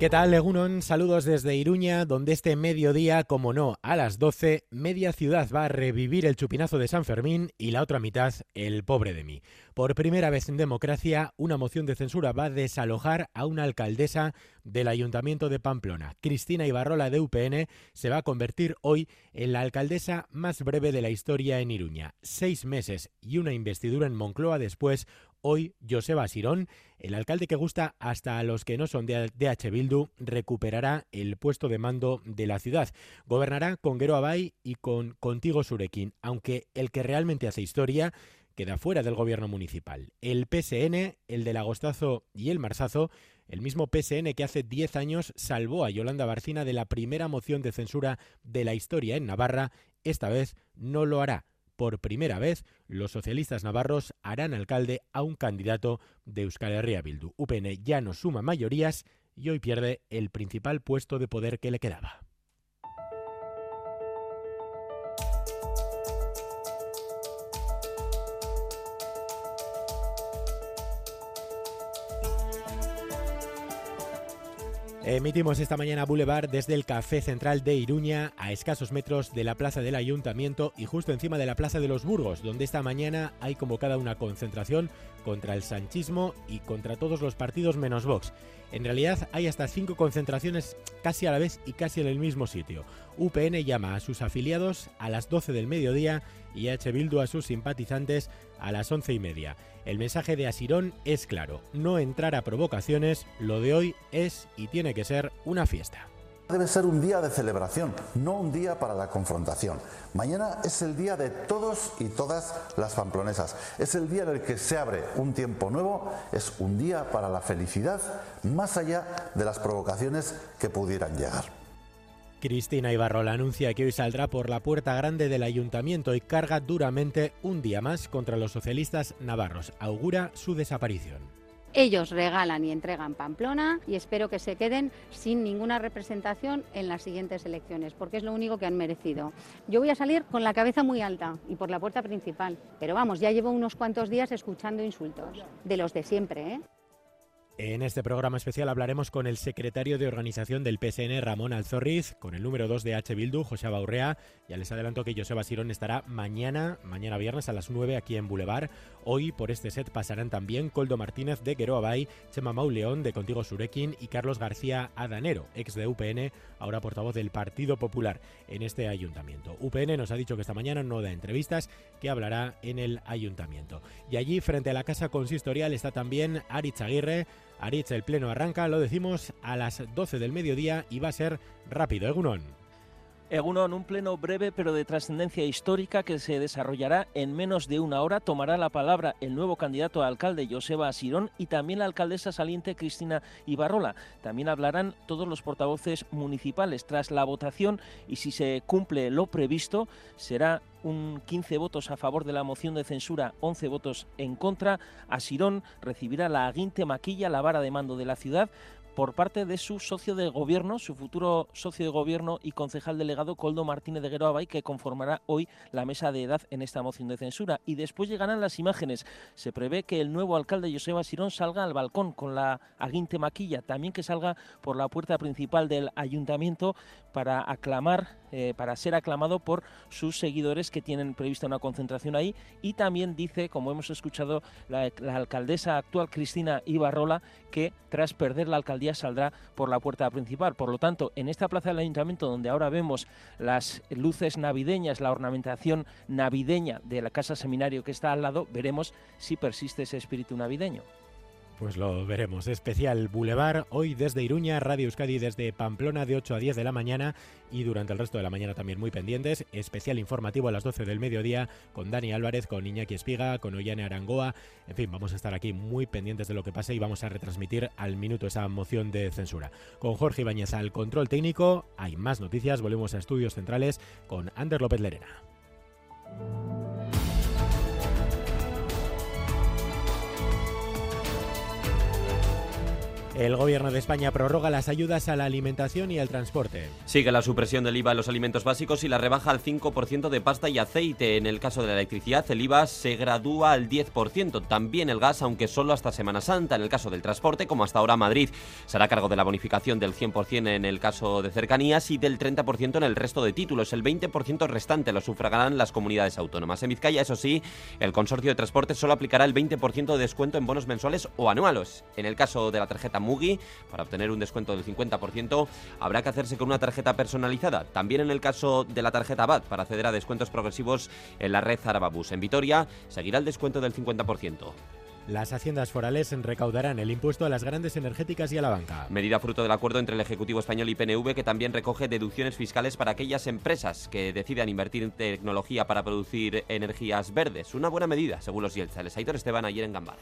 ¿Qué tal, Legunon? Saludos desde Iruña, donde este mediodía, como no, a las 12, media ciudad va a revivir el chupinazo de San Fermín y la otra mitad, el pobre de mí. Por primera vez en democracia, una moción de censura va a desalojar a una alcaldesa del Ayuntamiento de Pamplona. Cristina Ibarrola de UPN se va a convertir hoy en la alcaldesa más breve de la historia en Iruña. Seis meses y una investidura en Moncloa después, Hoy, Joseba Sirón, el alcalde que gusta hasta a los que no son de H. Bildu, recuperará el puesto de mando de la ciudad. Gobernará con Gero Abay y con Contigo Surekin, aunque el que realmente hace historia queda fuera del gobierno municipal. El PSN, el del Agostazo y el Marsazo, el mismo PSN que hace 10 años salvó a Yolanda Barcina de la primera moción de censura de la historia en Navarra, esta vez no lo hará por primera vez, los socialistas navarros harán alcalde a un candidato de Euskal Herria Bildu. UPN ya no suma mayorías y hoy pierde el principal puesto de poder que le quedaba. Emitimos esta mañana Boulevard desde el Café Central de Iruña, a escasos metros de la Plaza del Ayuntamiento y justo encima de la Plaza de los Burgos, donde esta mañana hay convocada una concentración contra el sanchismo y contra todos los partidos menos Vox. En realidad hay hasta cinco concentraciones casi a la vez y casi en el mismo sitio. UPN llama a sus afiliados a las 12 del mediodía y H. Bildu a sus simpatizantes a las once y media. El mensaje de Asirón es claro, no entrar a provocaciones, lo de hoy es y tiene que ser una fiesta. Debe ser un día de celebración, no un día para la confrontación. Mañana es el día de todos y todas las pamplonesas. Es el día en el que se abre un tiempo nuevo, es un día para la felicidad, más allá de las provocaciones que pudieran llegar. Cristina Ibarrola anuncia que hoy saldrá por la puerta grande del ayuntamiento y carga duramente un día más contra los socialistas navarros. Augura su desaparición. Ellos regalan y entregan Pamplona y espero que se queden sin ninguna representación en las siguientes elecciones, porque es lo único que han merecido. Yo voy a salir con la cabeza muy alta y por la puerta principal, pero vamos, ya llevo unos cuantos días escuchando insultos, de los de siempre, ¿eh? En este programa especial hablaremos con el secretario de organización del PSN, Ramón Alzorriz, con el número 2 de H. Bildu, José Baurrea. Ya les adelanto que Joseba Sirón estará mañana, mañana viernes a las 9 aquí en Boulevard. Hoy por este set pasarán también Coldo Martínez de Quero Abay, Chema Mauleón de Contigo Surekin y Carlos García Adanero, ex de UPN, ahora portavoz del Partido Popular en este ayuntamiento. UPN nos ha dicho que esta mañana no da entrevistas, que hablará en el ayuntamiento. Y allí, frente a la casa consistorial, está también Aritz Aguirre, Aritz, el pleno arranca, lo decimos, a las 12 del mediodía y va a ser rápido. Egunon. Egunon, un pleno breve pero de trascendencia histórica que se desarrollará en menos de una hora. Tomará la palabra el nuevo candidato a alcalde, Joseba Asirón, y también la alcaldesa saliente, Cristina Ibarrola. También hablarán todos los portavoces municipales tras la votación y si se cumple lo previsto, será un 15 votos a favor de la moción de censura, 11 votos en contra. Asirón recibirá la aguinte maquilla, la vara de mando de la ciudad, por parte de su socio de gobierno, su futuro socio de gobierno y concejal delegado Coldo Martínez de Gueroabay, que conformará hoy la mesa de edad en esta moción de censura. Y después llegarán las imágenes. Se prevé que el nuevo alcalde Joseba Sirón salga al balcón con la aguinte maquilla, también que salga por la puerta principal del ayuntamiento para aclamar, eh, para ser aclamado por sus seguidores que tienen prevista una concentración ahí. Y también dice, como hemos escuchado, la, la alcaldesa actual Cristina Ibarrola, que tras perder la alcaldía saldrá por la puerta principal. Por lo tanto, en esta plaza del ayuntamiento donde ahora vemos las luces navideñas, la ornamentación navideña de la casa seminario que está al lado, veremos si persiste ese espíritu navideño. Pues lo veremos. Especial Boulevard, hoy desde Iruña, Radio Euskadi desde Pamplona de 8 a 10 de la mañana y durante el resto de la mañana también muy pendientes. Especial informativo a las 12 del mediodía con Dani Álvarez, con Iñaki Espiga, con Ollane Arangoa. En fin, vamos a estar aquí muy pendientes de lo que pase y vamos a retransmitir al minuto esa moción de censura. Con Jorge Ibáñez al control técnico, hay más noticias. Volvemos a estudios centrales con Ander López Lerena. El Gobierno de España prorroga las ayudas a la alimentación y al transporte. Sigue la supresión del IVA en los alimentos básicos y la rebaja al 5% de pasta y aceite. En el caso de la electricidad, el IVA se gradúa al 10%. También el gas, aunque solo hasta Semana Santa. En el caso del transporte, como hasta ahora Madrid, será cargo de la bonificación del 100% en el caso de cercanías y del 30% en el resto de títulos. El 20% restante lo sufragarán las comunidades autónomas. En Vizcaya, eso sí, el consorcio de transporte solo aplicará el 20% de descuento en bonos mensuales o anuales. En el caso de la tarjeta Mugi, para obtener un descuento del 50%, habrá que hacerse con una tarjeta personalizada. También en el caso de la tarjeta BAT, para acceder a descuentos progresivos en la red Zarababus. En Vitoria, seguirá el descuento del 50%. Las haciendas forales recaudarán el impuesto a las grandes energéticas y a la banca. Medida fruto del acuerdo entre el Ejecutivo Español y PNV que también recoge deducciones fiscales para aquellas empresas que decidan invertir en tecnología para producir energías verdes. Una buena medida, según los Yeltzales. Aitor Esteban ayer en Gambara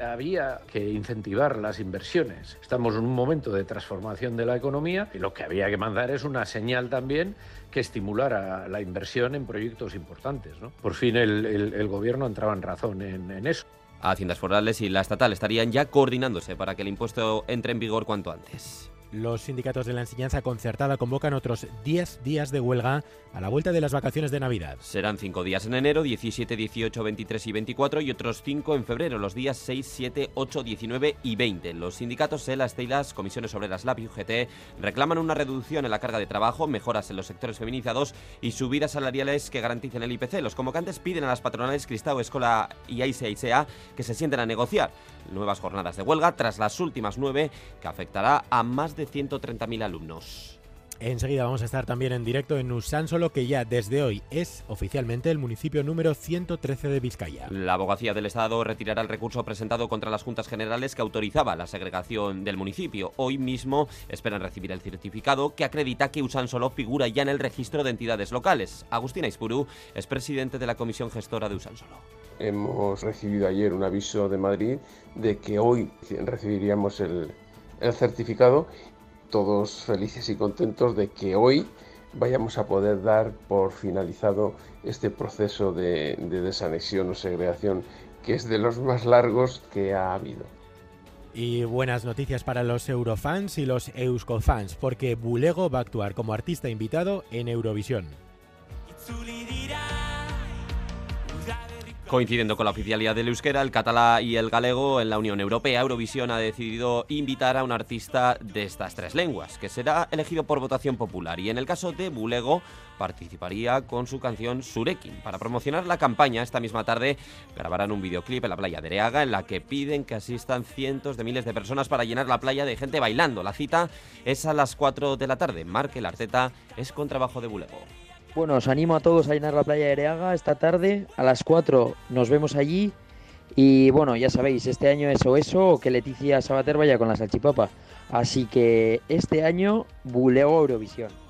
había que incentivar las inversiones. Estamos en un momento de transformación de la economía y lo que había que mandar es una señal también que estimulara la inversión en proyectos importantes. Por fin el, gobierno entraba en razón en eso. Haciendas forales y la estatal estarían ya coordinándose para que el impuesto entre en vigor cuanto antes. Los sindicatos de la enseñanza concertada convocan otros 10 días de huelga a la vuelta de las vacaciones de Navidad. Serán 5 días en enero, 17, 18, 23 y 24 y otros 5 en febrero, los días 6, 7, 8, 19 y 20. Los sindicatos SELA, Estelas, Comisiones Obreras LAB y UGT reclaman una reducción en la carga de trabajo, mejoras en los sectores feminizados y subidas salariales que garanticen el IPC. Los convocantes piden a las patronales Cristao, Escola y AISEA que se sienten a negociar nuevas jornadas de huelga tras las últimas nueve que afectará a más de 130.000 alumnos. Enseguida vamos a estar también en directo en Usánsolo, que ya desde hoy es oficialmente el municipio número 113 de Vizcaya. La abogacía del Estado retirará el recurso presentado contra las Juntas Generales que autorizaba la segregación del municipio. Hoy mismo esperan recibir el certificado que acredita que Usánsolo figura ya en el registro de entidades locales. Agustina Ispuru es presidente de la Comisión Gestora de Usánsolo. Hemos recibido ayer un aviso de Madrid de que hoy recibiríamos el, certificado, todos felices y contentos de que hoy vayamos a poder dar por finalizado este proceso de, de desanexión o segregación que es de los más largos que ha habido. Y buenas noticias para los Eurofans y los Euskofans, porque Bulego va a actuar como artista invitado en Eurovisión. Coincidiendo con la oficialidad del euskera, el catalá y el galego en la Unión Europea, Eurovisión ha decidido invitar a un artista de estas tres lenguas, que será elegido por votación popular. Y en el caso de Bulego, participaría con su canción Surekin. Para promocionar la campaña, esta misma tarde grabarán un videoclip en la playa de Ereaga en la que piden que asistan cientos de miles de personas para llenar la playa de gente bailando. La cita es a las 4 de la tarde. Marque Arteta es con trabajo de Bulego. Bueno, os animo a todos a llenar la playa de Ereaga esta tarde. A las 4 nos vemos allí. Y bueno, ya sabéis, este año eso o que Leticia Sabater vaya con la salchipapa. Así que este año buleo Eurovisión.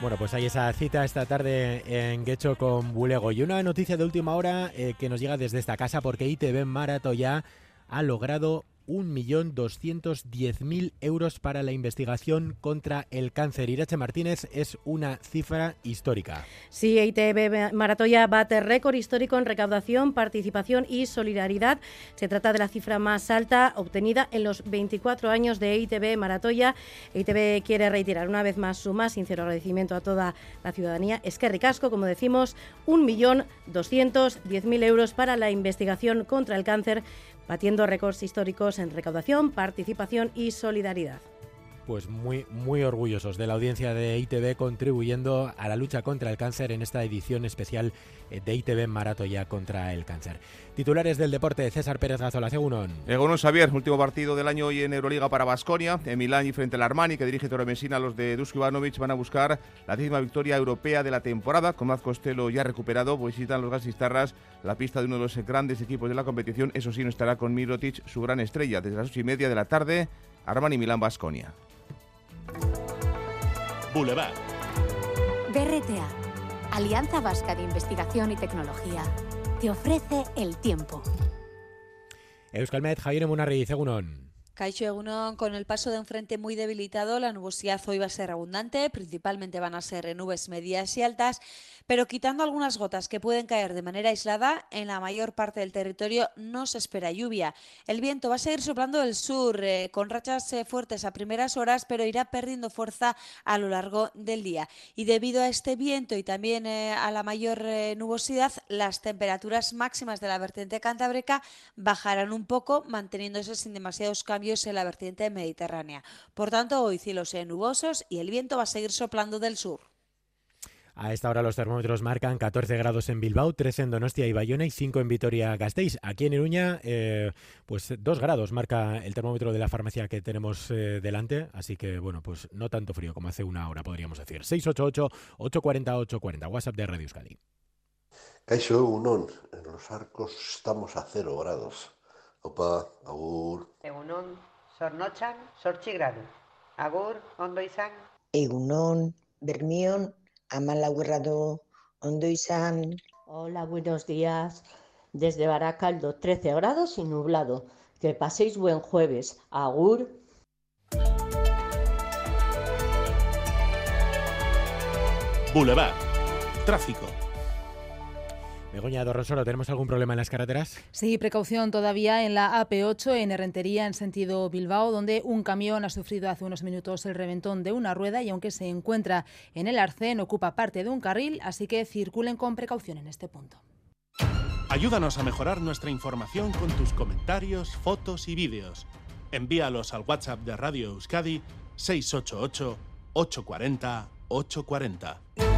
Bueno, pues hay esa cita esta tarde en Guecho con Bulego. Y una noticia de última hora eh, que nos llega desde esta casa porque ITV Maratoya ha logrado 1.210.000 euros para la investigación contra el cáncer. Irache Martínez es una cifra histórica. Sí, ITV Maratoya bate récord histórico en recaudación, participación y solidaridad. Se trata de la cifra más alta obtenida en los 24 años de ITV Maratoya. ITV quiere reiterar una vez más su más sincero agradecimiento a toda la ciudadanía. Es que ricasco, como decimos, 1.210.000 euros para la investigación contra el cáncer batiendo récords históricos en recaudación, participación y solidaridad pues muy, muy orgullosos de la audiencia de ITV contribuyendo a la lucha contra el cáncer en esta edición especial eh, de ITV Maratoya contra el cáncer. Titulares del deporte, César Pérez Gazola, Egunon. Egunon Xavier, último partido del año hoy en Euroliga para Basconia. En Milán y frente al Armani, que dirige Torre Messina, los de Dusko Ivanovic van a buscar la décima victoria europea de la temporada. Con Maz Costello ya recuperado, visitan los gasistarras la pista de uno de los grandes equipos de la competición. Eso sí, no estará con Mirotic, su gran estrella, desde las ocho y media de la tarde. Armani Milán Basconia. Boulevard. BRTA, Alianza Vasca de Investigación y Tecnología, te ofrece el tiempo. Euskalmet, Javier Munarri, Egunon. Caixo Egunon, con el paso de un frente muy debilitado, la nubosidad hoy va a ser abundante, principalmente van a ser nubes medias y altas, pero quitando algunas gotas que pueden caer de manera aislada, en la mayor parte del territorio no se espera lluvia. El viento va a seguir soplando del sur, eh, con rachas eh, fuertes a primeras horas, pero irá perdiendo fuerza a lo largo del día. Y debido a este viento y también eh, a la mayor nubosidad, las temperaturas máximas de la vertiente cantábrica bajarán un poco, manteniéndose sin demasiados cambios en la vertiente mediterránea. Por tanto, hoy cielos nubosos y el viento va a seguir soplando del sur. A esta hora los termómetros marcan 14 grados en Bilbao, 13 en Donostia y Bayona y 5 en Vitoria-Gasteiz. Aquí en Iruña, eh, pues 2 grados marca el termómetro de la farmacia que tenemos eh, delante, así que bueno, pues no tanto frío como hace una hora podríamos decir. 688-840-840, WhatsApp de Radio Euskadi. Caixo Egunon, en los arcos estamos a 0 grados. Opa, agur. Egunon, sornochan, sorchigradu. Agur, ondo izan. Egunon, bermion, Amalaguerrado, Ondo Izan. Hola, buenos días. Desde Baracaldo, 13 grados y nublado. Que paséis buen jueves. Agur. Boulevard. Tráfico. Begoña Dorronsoro, ¿tenemos algún problema en las carreteras? Sí, precaución todavía en la AP8 en Herrentería, en sentido Bilbao, donde un camión ha sufrido hace unos minutos el reventón de una rueda y aunque se encuentra en el arcén, ocupa parte de un carril, así que circulen con precaución en este punto. Ayúdanos a mejorar nuestra información con tus comentarios, fotos y vídeos. Envíalos al WhatsApp de Radio Euskadi 688 840 840.